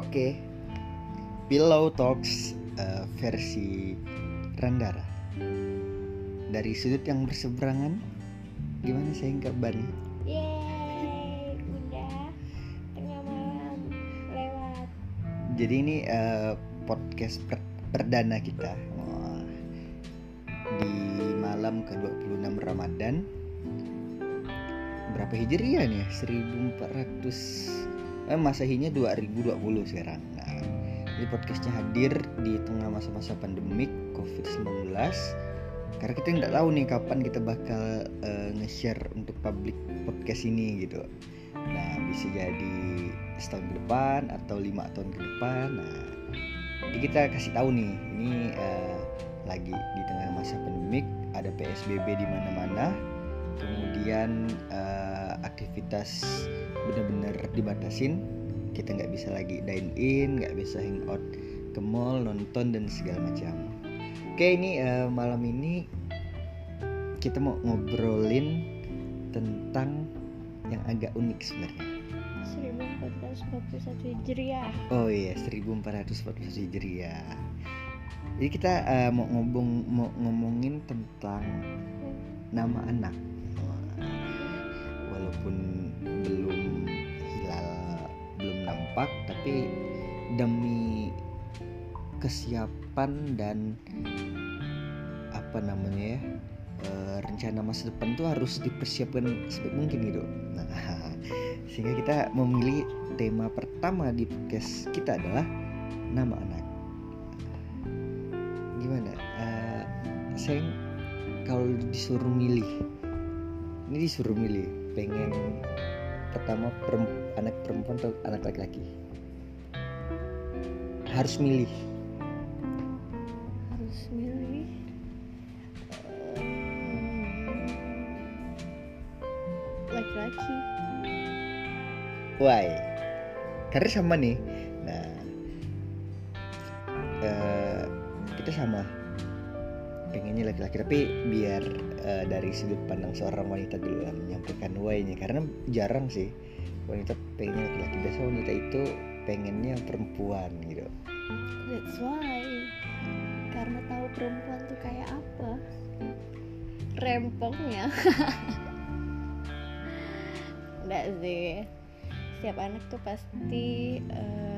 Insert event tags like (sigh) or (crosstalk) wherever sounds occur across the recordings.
Oke, Pillow Talks uh, versi Randara dari sudut yang berseberangan. Gimana saya kabar? Yeay, udah tengah malam lewat. Jadi ini uh, podcast per perdana kita Wah. di malam ke-26 Ramadan. Berapa hijriah nih? 1400 eh masehinya 2020 sekarang. Nah, ini podcastnya hadir di tengah masa-masa pandemik COVID-19 karena kita nggak tahu nih kapan kita bakal uh, nge-share untuk public podcast ini gitu. Nah, bisa jadi setahun ke depan atau lima tahun ke depan. Nah, jadi kita kasih tahu nih, ini uh, lagi di tengah masa pandemik, ada PSBB di mana-mana, kemudian uh, aktivitas benar-benar dibatasin, kita nggak bisa lagi dine in, nggak bisa hangout ke mall, nonton dan segala macam. Oke, ini uh, malam ini kita mau ngobrolin tentang yang agak unik sebenarnya. 1441 Hijriah. Oh iya, 1441 Hijriah. Jadi kita uh, mau ngomong mau ngomongin tentang nama anak. Walaupun belum nampak tapi demi kesiapan dan apa namanya ya uh, rencana masa depan tuh harus dipersiapkan sebaik mungkin gitu. Nah, (laughs) sehingga kita memilih tema pertama di podcast kita adalah nama anak. Gimana? Uh, saya kalau disuruh milih, ini disuruh milih, pengen pertama peremp anak perempuan atau anak laki-laki? Harus milih. Harus milih. Laki-laki. Why? Karena sama nih. Nah, uh, kita sama. Pengennya laki-laki, tapi biar uh, dari sudut pandang seorang wanita dulu menyampaikan why-nya. Karena jarang sih wanita pengennya laki-laki. Biasa wanita itu pengennya perempuan gitu. That's why. Karena tahu perempuan tuh kayak apa. Rempongnya. (laughs) Enggak sih setiap anak tuh pasti uh,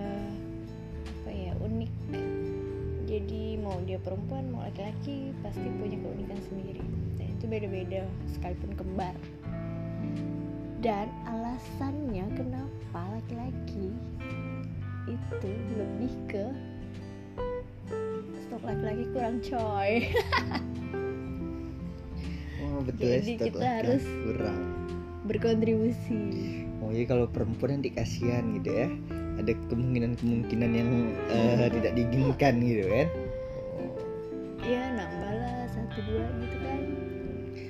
mau dia perempuan mau laki-laki pasti punya keunikan sendiri. Dan itu beda-beda sekalipun kembar. Dan alasannya kenapa laki-laki itu lebih ke stok laki-laki kurang coy. (laughs) Oh betul jadi stok kita harus kurang. berkontribusi. Oh iya kalau perempuan nanti kasihan gitu ya ada kemungkinan-kemungkinan yang uh, tidak diinginkan gitu kan ya nambah lah satu dua gitu kan.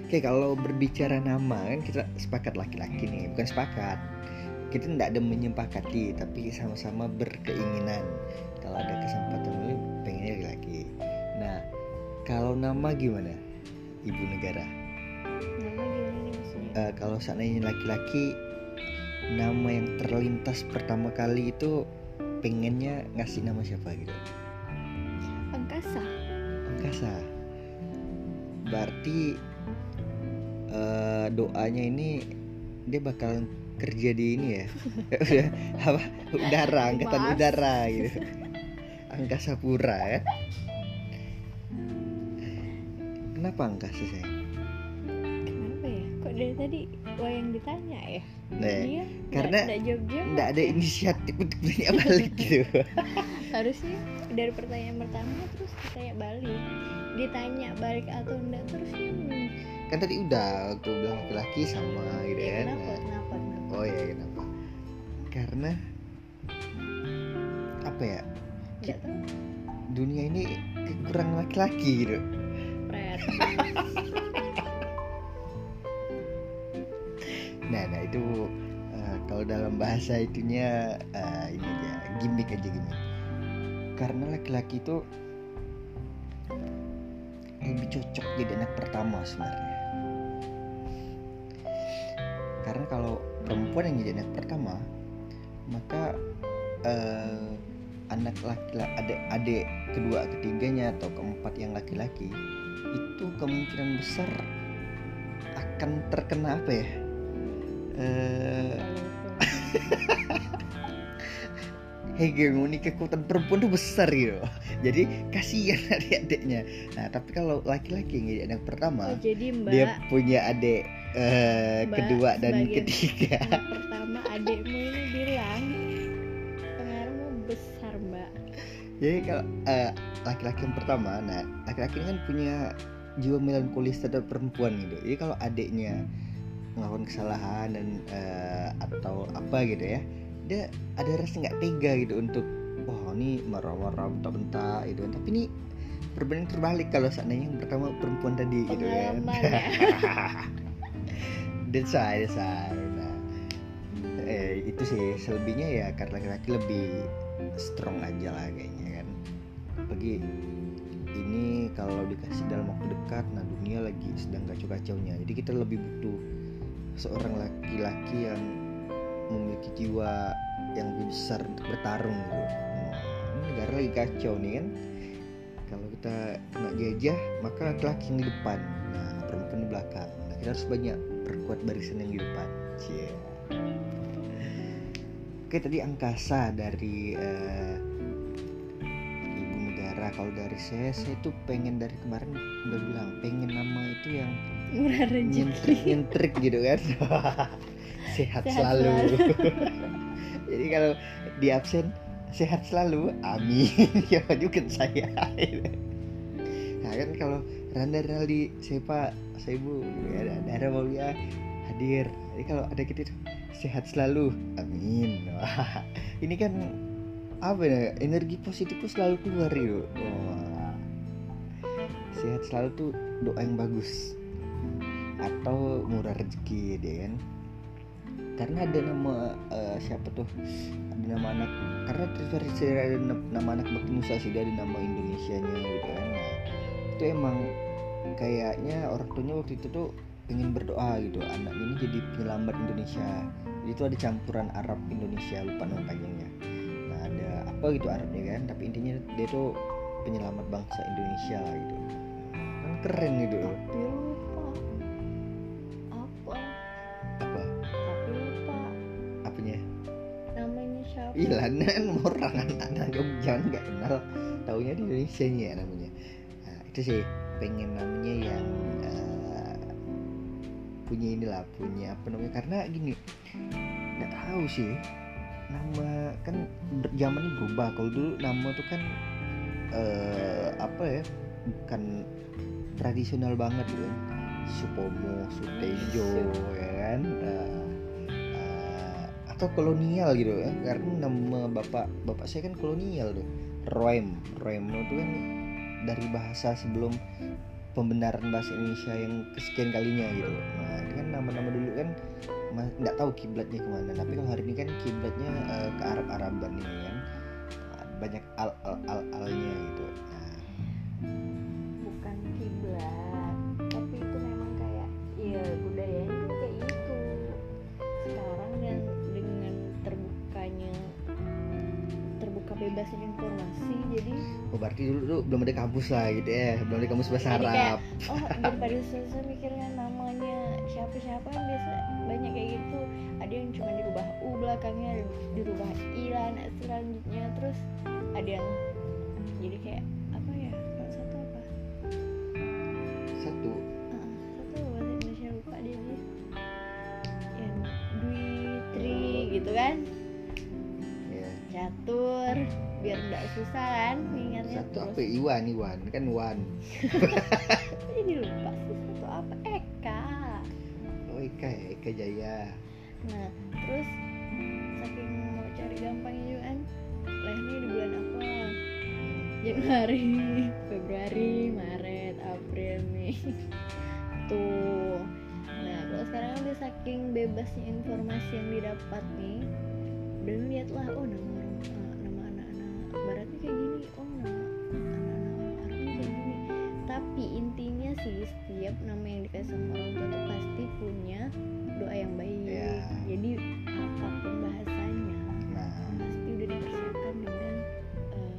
Oke kalau berbicara nama kan kita sepakat laki-laki nih bukan sepakat. Kita tidak ada menyepakati tapi sama-sama berkeinginan. Kalau ada kesempatan ini pengennya laki-laki. Nah kalau nama gimana ibu negara? Nama gimana maksudnya? Uh, kalau seandainya laki-laki nama yang terlintas pertama kali itu pengennya ngasih nama siapa gitu angkasa berarti uh, doanya ini dia bakal kerja di ini ya? (laughs) Udah apa? Udara angkatan udara gitu. Angkasa pura ya? Kenapa angkasa saya kenapa ya? Kok dari tadi wayang ditanya ya? Nah, dia karena nggak jawab jawab nggak ada inisiatif untuk tanya balik gitu (laughs) harusnya dari pertanyaan pertama terus ditanya balik. Ditanya balik atau enggak terus hmm, kan tadi udah aku bilang laki-laki sama gitu ya, kenapa kenapa? Kenapa? Oh ya kenapa? Karena apa ya? Tahu. dunia ini kurang laki-laki gitu. (laughs) Nah nah itu uh, kalau dalam bahasa itunya uh, ini dia gimmick aja gimmick karena laki-laki itu lebih cocok jadi anak pertama sebenarnya. Karena kalau perempuan yang jadi anak pertama maka eh, anak laki adik adik kedua ketiganya atau keempat yang laki-laki itu kemungkinan besar akan terkena apa ya? Eh hegemoni kekuatan perempuan tuh besar gitu. Jadi kasihan (laughs) adik-adiknya. Nah tapi kalau laki-laki yang jadi anak pertama Oh, jadi mbak dia punya adik eh, Mbak kedua dan ketiga. anak pertama adikmu ini bilang pengaruhmu besar mbak. Jadi kalau eh, laki-laki yang pertama nah laki-laki ini kan punya jiwa melankolis terhadap perempuan gitu. Jadi kalau adiknya melakukan kesalahan dan eh, atau apa gitu ya dia ada rasa nggak tega gitu untuk wah ini marah-marah bentak-bentak gitu tapi ini perbandingan terbalik kalau seandainya yang pertama perempuan tadi gitu kan. Ya. (laughs) that's why that's why. Nah, eh, itu sih. Selebihnya ya karena laki-laki lebih strong aja lah kayaknya kan. Bagi ini kalau dikasih dalam waktu dekat nah dunia lagi sedang kacau-kacaunya. Jadi kita lebih butuh seorang laki-laki yang jiwa yang lebih besar untuk bertarung gitu. Nah, ini negara lagi kacau nih kan. Kalau kita kena jajah maka laki-laki yang di depan nah perempuan di belakang. Nah kita harus banyak perkuat barisan yang di depan. Cie. oke tadi angkasa dari eh, ibu negara. Kalau dari saya saya tuh pengen dari kemarin udah bilang pengen nama itu yang murah rezeki nyentrik gitu kan (laughs) sehat, Sehat selalu, selalu. (laughs) jadi kalau di absen sehat selalu amin. (laughs) Ya juga saya. Nah kan kalau Randa Raldi saya pak saya bu ya Dara Maulia hadir. Jadi kalau ada kita tuh sehat selalu amin. Wah, ini kan apa ya energi positif tuh selalu keluar yuk. Wah. sehat selalu tuh doa yang bagus. Atau murah rezeki dia kan karena ada nama eh, siapa tuh? Ada nama anak. Karena terversi ada na- nama anak bakti Nusa sih ada nama Indonesia nya gitu kan. Nah, itu emang kayaknya orang tuanya waktu itu tuh pengen berdoa gitu. Anaknya ini jadi penyelamat Indonesia. Jadi itu ada campuran Arab Indonesia lupa nama panjangnya. Nah ada apa gitu Arabnya kan tapi intinya dia tuh penyelamat bangsa Indonesia gitu. Kan keren gitu. Loh namanya siapa Ilanan orang anak-anak Jogja nggak kenal. Taunya di Indonesia nya ya namanya. Nah, itu sih pengen namanya yang eh, punya inilah punya apa namanya. Karena gini nggak tahu sih nama kan zamannya berubah. Kalau dulu nama tuh kan eh, apa ya bukan tradisional banget gitu kan. Supomo, Sutejo ya kan? Eh, atau kolonial gitu ya. Karena nama bapak bapak saya kan kolonial tuh. Roem. Roem itu kan dari bahasa sebelum pembenaran bahasa Indonesia yang kesekian kalinya gitu. Nah itu kan nama-nama dulu kan nggak tahu kiblatnya ke mana. Tapi kalau hari ini kan kiblatnya eh, ke Arab Araban ini kan. Nah, banyak al al al alnya gitu bebasnya informasi jadi oh berarti dulu tuh belum ada kampus lah gitu ya belum ada kampus bahasa kayak, Arab oh daripada susah mikirnya namanya siapa siapa kan biasa banyak kayak gitu. Ada yang cuma dirubah u belakangnya dirubah i lah nah, selanjutnya. Terus ada yang jadi kayak apa ya kalau satu apa? Satu. Satu bahasa Indonesia lupa dia yang dwi tri gitu kan? Ya biar nggak susah kan ingatnya satu terus apa Iwan Iwan. Kan Wan (laughs) ini lupa sih satu apa. Eka. Oh Eka ya Eka Jaya. Nah, terus saking mau cari gampangnya juga kan lahirnya di bulan apa? Januari, (laughs) Februari, Maret, April, Mei. (laughs) Tuh. Nah, kalau sekarang udah saking bebasnya informasi yang didapat nih, udah lihatlah oh nama orang nama anak-anak baratnya kayak gini oh anak-anak Arab kayak gini tapi intinya sih setiap nama yang dikasih sama orang tua tuh pasti punya doa yang baik ya. jadi apa pun bahasanya nah. pasti udah dipersiapkan dengan uh,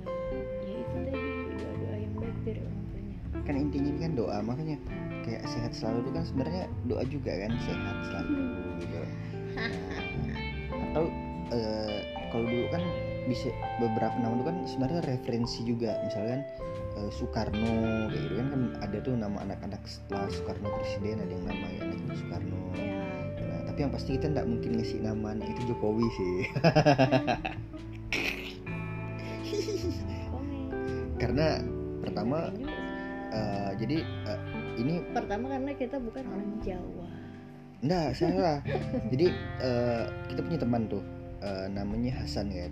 ya itu tadi doa-doa yang baik dari orang tuanya kan intinya ini kan doa makanya kayak sehat selalu itu kan sebenarnya doa juga kan sehat selalu gitu nah, atau uh, kalau dulu kan bisa beberapa nama itu kan sebenarnya referensi juga. Misalkan eh, Soekarno kayak gitu kan kan ada tuh nama anak-anak setelah Soekarno presiden ada yang namanya anak itu Soekarno. Ya nah tapi yang pasti kita nggak mungkin ngasih nama anak itu Jokowi sih. (laughs) Karena pertama eh, jadi eh, ini pertama karena kita bukan orang Jawa. Enggak, salah. Jadi eh, kita punya teman tuh eh, namanya Hasan kan.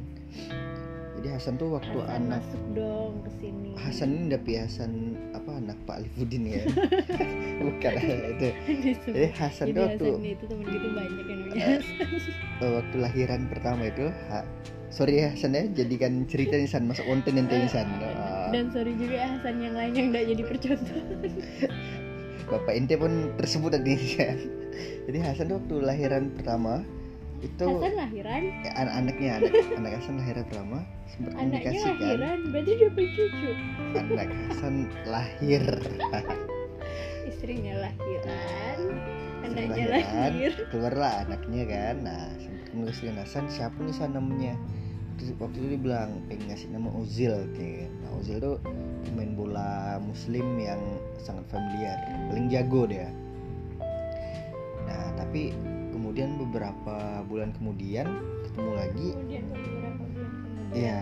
Jadi Hasan tuh waktu Hasan anak masuk dong ke sini Hasan ini tapi Hasan apa anak Pak Alifuddin ya. (laughs) Bukan itu. Jadi Hasan jadi tuh waktu Hasan itu temen kita banyak yang Eh, eh, waktu lahiran pertama itu ha, sorry ya Hasan ya jadikan cerita nih San masuk konten nanti nih San. Ah, dan sorry juga ya Hasan yang lain yang tidak jadi percontohan (laughs) Bapak ente pun tersebut tadi kan. Jadi Hasan tuh waktu lahiran pertama itu Hasan lahiran? Eh, anak-anaknya anak (laughs) anak Hasan lahiran pertama sempat anaknya komunikasi kan. lahiran berarti dapat cucu anak Hasan lahir. (laughs) Istrinya lahiran anaknya lahiran, lahir. keluarlah anaknya kan? Nah sempat dengan Hasan siapa nih San namanya? Waktu itu dia bilang pengen ngasih nama Ozil kayak nah Ozil tuh pemain bola muslim yang sangat familiar paling jago dia. Nah tapi kemudian beberapa bulan kemudian ketemu lagi. Kemudian beberapa bulan kemudian. Ya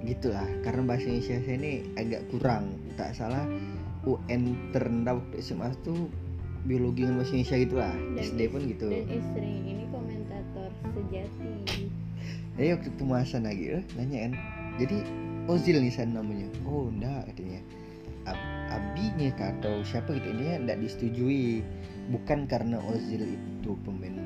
gitulah. Karena bahasa Indonesia saya ini agak kurang. Tak salah UN terendah waktu SMA tuh biologi dengan bahasa Indonesia gitu lah Dan SD pun gitu. dan istri ini komentator sejati. Jadi waktu ketemu Hasan lagi eh, nanya kan. Jadi Ozil nih San namanya. Oh enggak katanya. Ab- abinya atau siapa gitu. Ini enggak disetujui. Bukan karena Ozil itu pemain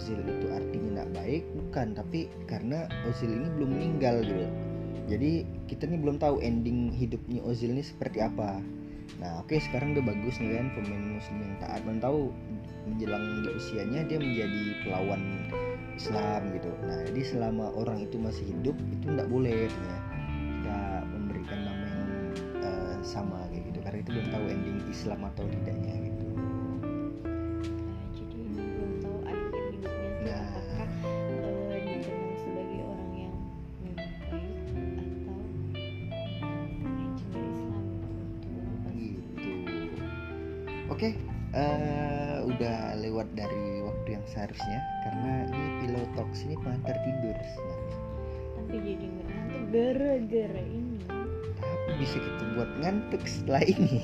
Ozil itu artinya enggak baik bukan. Tapi karena Ozil ini belum meninggal gitu. Jadi kita nih belum tahu ending hidupnya Ozil ini seperti apa. Nah oke sekarang udah bagus nih kan pemain muslim yang taat. Dan tahu menjelang di usianya dia menjadi pelawan Islam gitu. Nah, jadi selama orang itu masih hidup itu tidak boleh katanya kita memberikan nama yang eh, sama kayak gitu. Karena itu belum tahu ending Islam atau tidaknya gitu. Gara-gara ini Tapi bisa kita buat ngantuk setelah ini.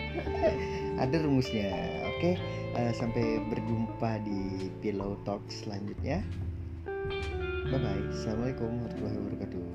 (laughs) Ada rumusnya. Oke, eh, sampai berjumpa di pillow talk selanjutnya. Bye bye. Assalamualaikum warahmatullahi wabarakatuh.